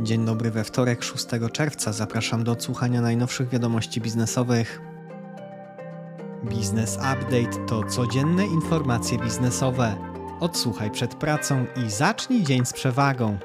Dzień dobry we wtorek 6 czerwca. Zapraszam do odsłuchania najnowszych wiadomości biznesowych. Biznes Update to codzienne informacje biznesowe. Odsłuchaj przed pracą i zacznij dzień z przewagą.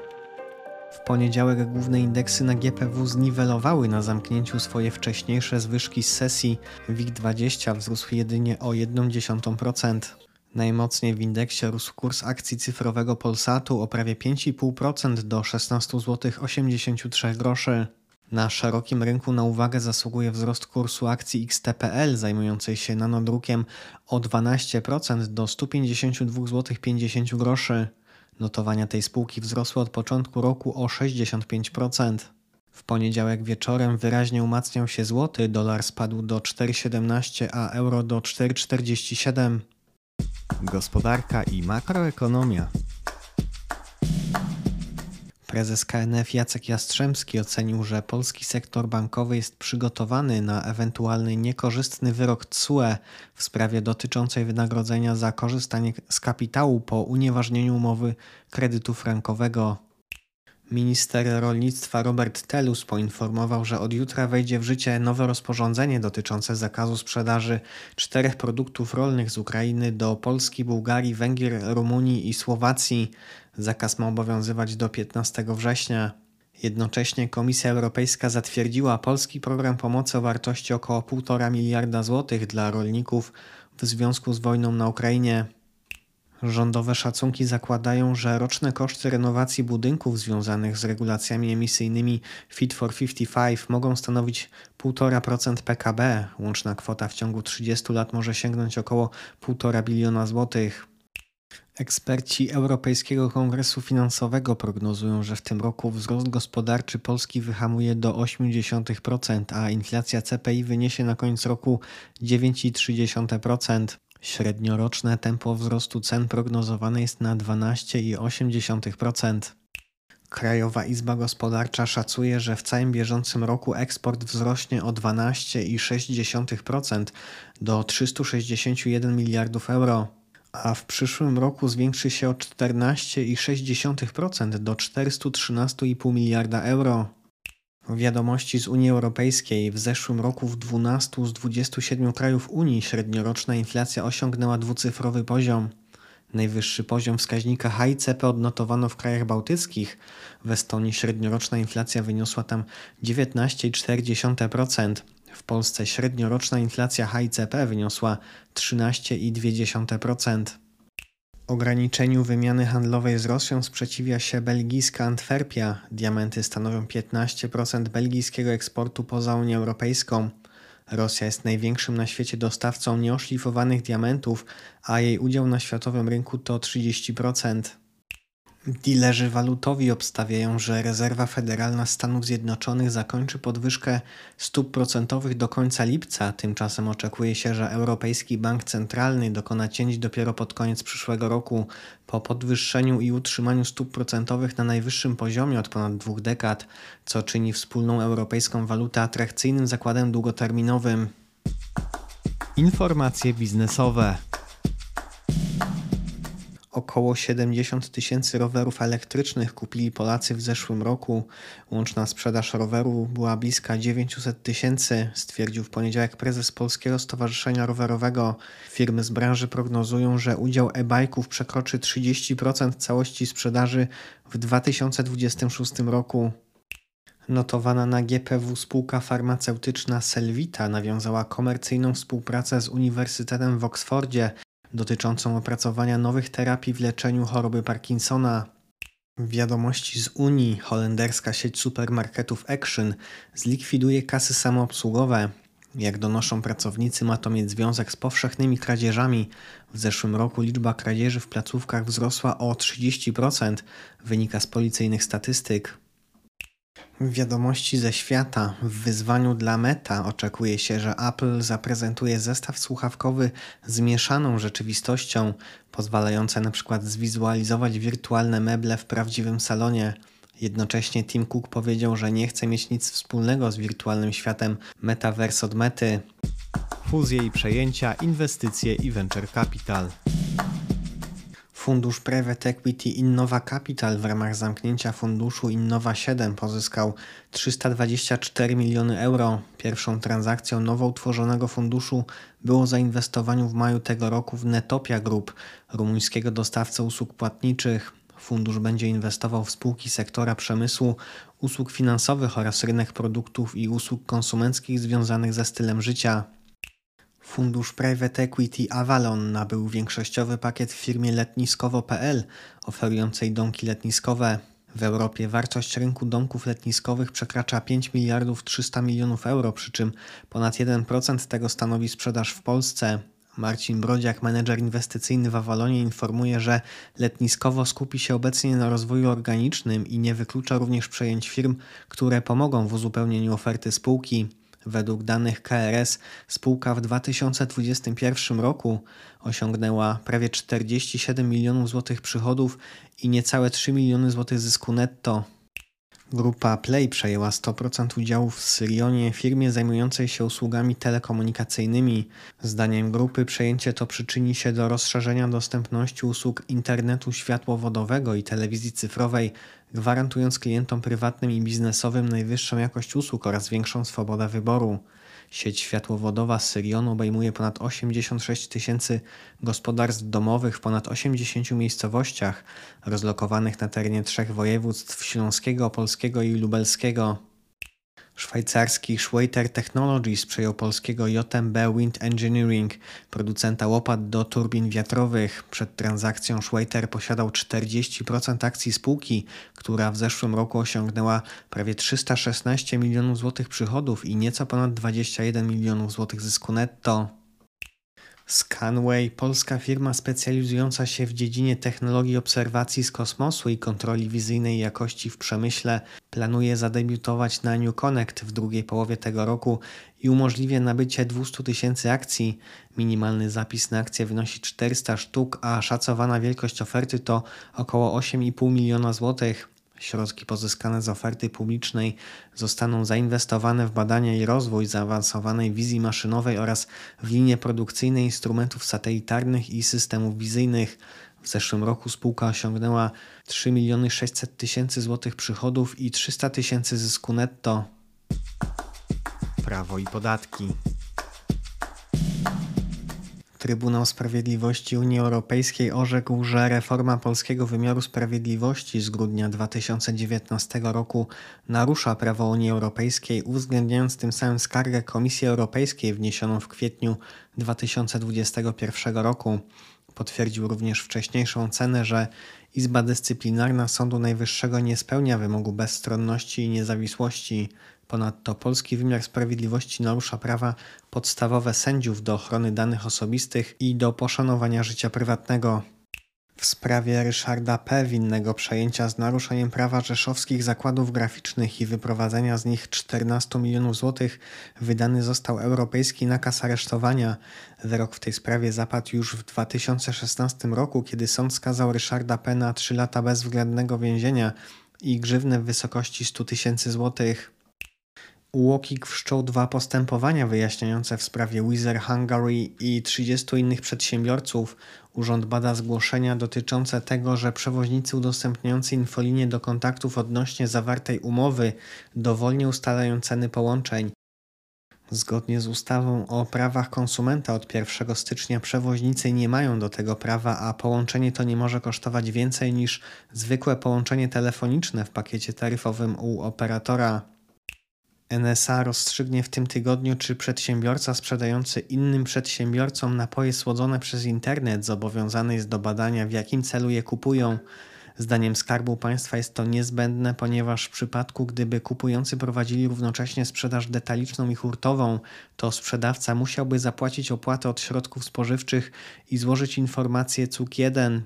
W poniedziałek główne indeksy na GPW zniwelowały na zamknięciu swoje wcześniejsze zwyżki z sesji. WIG20 wzrósł jedynie o 0,1%. Najmocniej w indeksie rósł kurs akcji cyfrowego Polsatu o prawie 5,5% do 16,83 zł. Na szerokim rynku na uwagę zasługuje wzrost kursu akcji XTPL zajmującej się nanodrukiem o 12% do 152,50 zł. Notowania tej spółki wzrosły od początku roku o 65%. W poniedziałek wieczorem wyraźnie umacniał się złoty, dolar spadł do 4,17, a euro do 4,47. Gospodarka i makroekonomia. Prezes KNF Jacek Jastrzębski ocenił, że polski sektor bankowy jest przygotowany na ewentualny niekorzystny wyrok TSUE w sprawie dotyczącej wynagrodzenia za korzystanie z kapitału po unieważnieniu umowy kredytu frankowego. Minister rolnictwa Robert Telus poinformował, że od jutra wejdzie w życie nowe rozporządzenie dotyczące zakazu sprzedaży czterech produktów rolnych z Ukrainy do Polski, Bułgarii, Węgier, Rumunii i Słowacji. Zakaz ma obowiązywać do 15 września. Jednocześnie Komisja Europejska zatwierdziła polski program pomocy o wartości około 1,5 miliarda złotych dla rolników w związku z wojną na Ukrainie. Rządowe szacunki zakładają, że roczne koszty renowacji budynków związanych z regulacjami emisyjnymi Fit for 55 mogą stanowić 1,5% PKB. Łączna kwota w ciągu 30 lat może sięgnąć około 1,5 biliona złotych. Eksperci Europejskiego Kongresu Finansowego prognozują, że w tym roku wzrost gospodarczy Polski wyhamuje do 0,8%, a inflacja CPI wyniesie na koniec roku 9,3%. Średnioroczne tempo wzrostu cen prognozowane jest na 12,8%. Krajowa Izba Gospodarcza szacuje, że w całym bieżącym roku eksport wzrośnie o 12,6% do 361 miliardów euro, a w przyszłym roku zwiększy się o 14,6% do 413,5 miliarda euro. Wiadomości z Unii Europejskiej. W zeszłym roku w 12 z 27 krajów Unii średnioroczna inflacja osiągnęła dwucyfrowy poziom. Najwyższy poziom wskaźnika HICP odnotowano w krajach bałtyckich. W Estonii średnioroczna inflacja wyniosła tam 19,4%. W Polsce średnioroczna inflacja HICP wyniosła 13,2%. Ograniczeniu wymiany handlowej z Rosją sprzeciwia się belgijska Antwerpia. Diamenty stanowią 15% belgijskiego eksportu poza Unią Europejską. Rosja jest największym na świecie dostawcą nieoszlifowanych diamentów, a jej udział na światowym rynku to 30%. Dilerzy walutowi obstawiają, że rezerwa federalna Stanów Zjednoczonych zakończy podwyżkę stóp procentowych do końca lipca. Tymczasem oczekuje się, że Europejski Bank Centralny dokona cięć dopiero pod koniec przyszłego roku po podwyższeniu i utrzymaniu stóp procentowych na najwyższym poziomie od ponad dwóch dekad, co czyni wspólną europejską walutę atrakcyjnym zakładem długoterminowym. Informacje biznesowe. Około 70 tysięcy rowerów elektrycznych kupili Polacy w zeszłym roku. Łączna sprzedaż roweru była bliska 900 tysięcy, stwierdził w poniedziałek prezes Polskiego Stowarzyszenia Rowerowego. Firmy z branży prognozują, że udział e-bajków przekroczy 30% całości sprzedaży w 2026 roku. Notowana na GPW spółka farmaceutyczna Selvita nawiązała komercyjną współpracę z Uniwersytetem w Oksfordzie dotyczącą opracowania nowych terapii w leczeniu choroby Parkinsona. Wiadomości z Unii holenderska sieć supermarketów Action zlikwiduje kasy samoobsługowe. Jak donoszą pracownicy, ma to mieć związek z powszechnymi kradzieżami. W zeszłym roku liczba kradzieży w placówkach wzrosła o 30%, wynika z policyjnych statystyk. Wiadomości ze świata. W wyzwaniu dla Meta oczekuje się, że Apple zaprezentuje zestaw słuchawkowy z mieszaną rzeczywistością, pozwalający np. zwizualizować wirtualne meble w prawdziwym salonie. Jednocześnie Tim Cook powiedział, że nie chce mieć nic wspólnego z wirtualnym światem Metaverse od Mety. Fuzje i przejęcia, inwestycje i venture capital. Fundusz Private Equity Innova Capital w ramach zamknięcia funduszu Innova 7 pozyskał 324 miliony euro. Pierwszą transakcją nowo utworzonego funduszu było zainwestowanie w maju tego roku w Netopia Group, rumuńskiego dostawcę usług płatniczych. Fundusz będzie inwestował w spółki sektora przemysłu, usług finansowych oraz rynek produktów i usług konsumenckich związanych ze stylem życia. Fundusz Private Equity Avalon nabył większościowy pakiet w firmie letniskowo.pl oferującej domki letniskowe. W Europie wartość rynku domków letniskowych przekracza 5 miliardów 300 milionów euro, przy czym ponad 1% tego stanowi sprzedaż w Polsce. Marcin Brodziak, menedżer inwestycyjny w Avalonie, informuje, że letniskowo skupi się obecnie na rozwoju organicznym i nie wyklucza również przejęć firm, które pomogą w uzupełnieniu oferty spółki. Według danych KRS spółka w 2021 roku osiągnęła prawie 47 milionów złotych przychodów i niecałe 3 miliony złotych zysku netto. Grupa Play przejęła 100% udziałów w Syrionie, firmie zajmującej się usługami telekomunikacyjnymi. Zdaniem grupy przejęcie to przyczyni się do rozszerzenia dostępności usług internetu światłowodowego i telewizji cyfrowej, gwarantując klientom prywatnym i biznesowym najwyższą jakość usług oraz większą swobodę wyboru. Sieć światłowodowa Syrion obejmuje ponad 86 tysięcy gospodarstw domowych w ponad 80 miejscowościach, rozlokowanych na terenie trzech województw śląskiego, opolskiego i lubelskiego. Szwajcarski Schweiter Technologies przejął polskiego JMB Wind Engineering, producenta łopat do turbin wiatrowych. Przed transakcją Schweiter posiadał 40% akcji spółki, która w zeszłym roku osiągnęła prawie 316 milionów złotych przychodów i nieco ponad 21 milionów złotych zysku netto. Scanway, polska firma specjalizująca się w dziedzinie technologii obserwacji z kosmosu i kontroli wizyjnej jakości w przemyśle, planuje zadebiutować na New Connect w drugiej połowie tego roku i umożliwia nabycie 200 tysięcy akcji. Minimalny zapis na akcję wynosi 400 sztuk, a szacowana wielkość oferty to około 8,5 miliona złotych. Środki pozyskane z oferty publicznej zostaną zainwestowane w badania i rozwój zaawansowanej wizji maszynowej oraz w linie produkcyjne instrumentów satelitarnych i systemów wizyjnych. W zeszłym roku spółka osiągnęła 3 600 tysięcy złotych przychodów i 300 tysięcy zysku netto. Prawo i podatki. Trybunał Sprawiedliwości Unii Europejskiej orzekł, że reforma polskiego wymiaru sprawiedliwości z grudnia 2019 roku narusza prawo Unii Europejskiej, uwzględniając tym samym skargę Komisji Europejskiej wniesioną w kwietniu 2021 roku. Potwierdził również wcześniejszą cenę, że Izba Dyscyplinarna Sądu Najwyższego nie spełnia wymogu bezstronności i niezawisłości. Ponadto polski wymiar sprawiedliwości narusza prawa podstawowe sędziów do ochrony danych osobistych i do poszanowania życia prywatnego. W sprawie Ryszarda P. winnego przejęcia z naruszeniem prawa rzeszowskich zakładów graficznych i wyprowadzenia z nich 14 milionów złotych wydany został europejski nakaz aresztowania. Wyrok w tej sprawie zapadł już w 2016 roku, kiedy sąd skazał Ryszarda P. na 3 lata bezwzględnego więzienia i grzywnę w wysokości 100 tysięcy złotych. UOKiK wszczął dwa postępowania wyjaśniające w sprawie Wizard Hungary i 30 innych przedsiębiorców. Urząd bada zgłoszenia dotyczące tego, że przewoźnicy udostępniający infolinię do kontaktów odnośnie zawartej umowy dowolnie ustalają ceny połączeń. Zgodnie z ustawą o prawach konsumenta od 1 stycznia przewoźnicy nie mają do tego prawa, a połączenie to nie może kosztować więcej niż zwykłe połączenie telefoniczne w pakiecie taryfowym u operatora. NSA rozstrzygnie w tym tygodniu, czy przedsiębiorca sprzedający innym przedsiębiorcom napoje słodzone przez internet zobowiązany jest do badania, w jakim celu je kupują. Zdaniem Skarbu Państwa jest to niezbędne, ponieważ w przypadku, gdyby kupujący prowadzili równocześnie sprzedaż detaliczną i hurtową, to sprzedawca musiałby zapłacić opłatę od środków spożywczych i złożyć informację CUK 1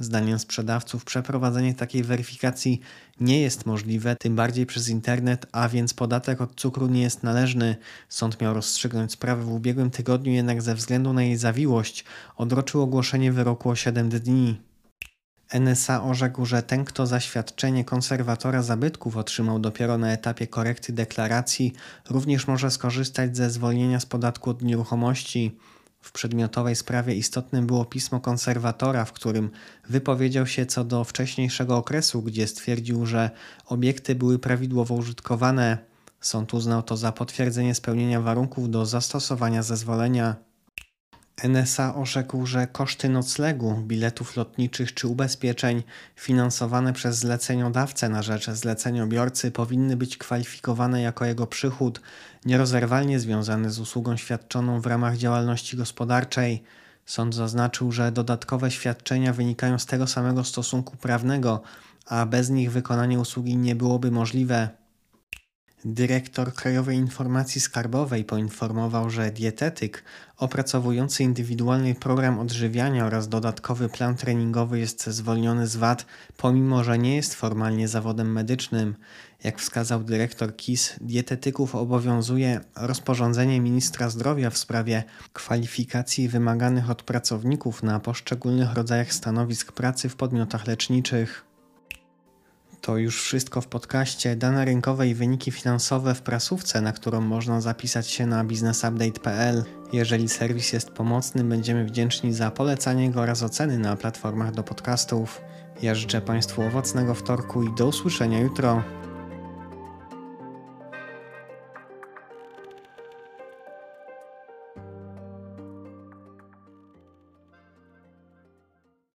Zdaniem sprzedawców przeprowadzenie takiej weryfikacji nie jest możliwe, tym bardziej przez internet, a więc podatek od cukru nie jest należny. Sąd miał rozstrzygnąć sprawę w ubiegłym tygodniu, jednak ze względu na jej zawiłość odroczył ogłoszenie wyroku o 7 dni. NSA orzekł, że ten, kto zaświadczenie konserwatora zabytków otrzymał dopiero na etapie korekty deklaracji, również może skorzystać ze zwolnienia z podatku od nieruchomości. W przedmiotowej sprawie istotnym było pismo konserwatora, w którym wypowiedział się co do wcześniejszego okresu, gdzie stwierdził, że obiekty były prawidłowo użytkowane. Sąd uznał to za potwierdzenie spełnienia warunków do zastosowania zezwolenia. NSA orzekł, że koszty noclegu, biletów lotniczych czy ubezpieczeń finansowane przez zleceniodawcę na rzecz zleceniobiorcy powinny być kwalifikowane jako jego przychód nierozerwalnie związany z usługą świadczoną w ramach działalności gospodarczej. Sąd zaznaczył, że dodatkowe świadczenia wynikają z tego samego stosunku prawnego, a bez nich wykonanie usługi nie byłoby możliwe. Dyrektor Krajowej Informacji Skarbowej poinformował, że dietetyk opracowujący indywidualny program odżywiania oraz dodatkowy plan treningowy jest zwolniony z VAT, pomimo że nie jest formalnie zawodem medycznym. Jak wskazał dyrektor KIS, dietetyków obowiązuje rozporządzenie ministra zdrowia w sprawie kwalifikacji wymaganych od pracowników na poszczególnych rodzajach stanowisk pracy w podmiotach leczniczych. To już wszystko w podcaście. Dane rynkowe i wyniki finansowe w prasówce, na którą można zapisać się na biznesupdate.pl. Jeżeli serwis jest pomocny, będziemy wdzięczni za polecanie go oraz oceny na platformach do podcastów. Ja życzę Państwu owocnego wtorku i do usłyszenia jutro.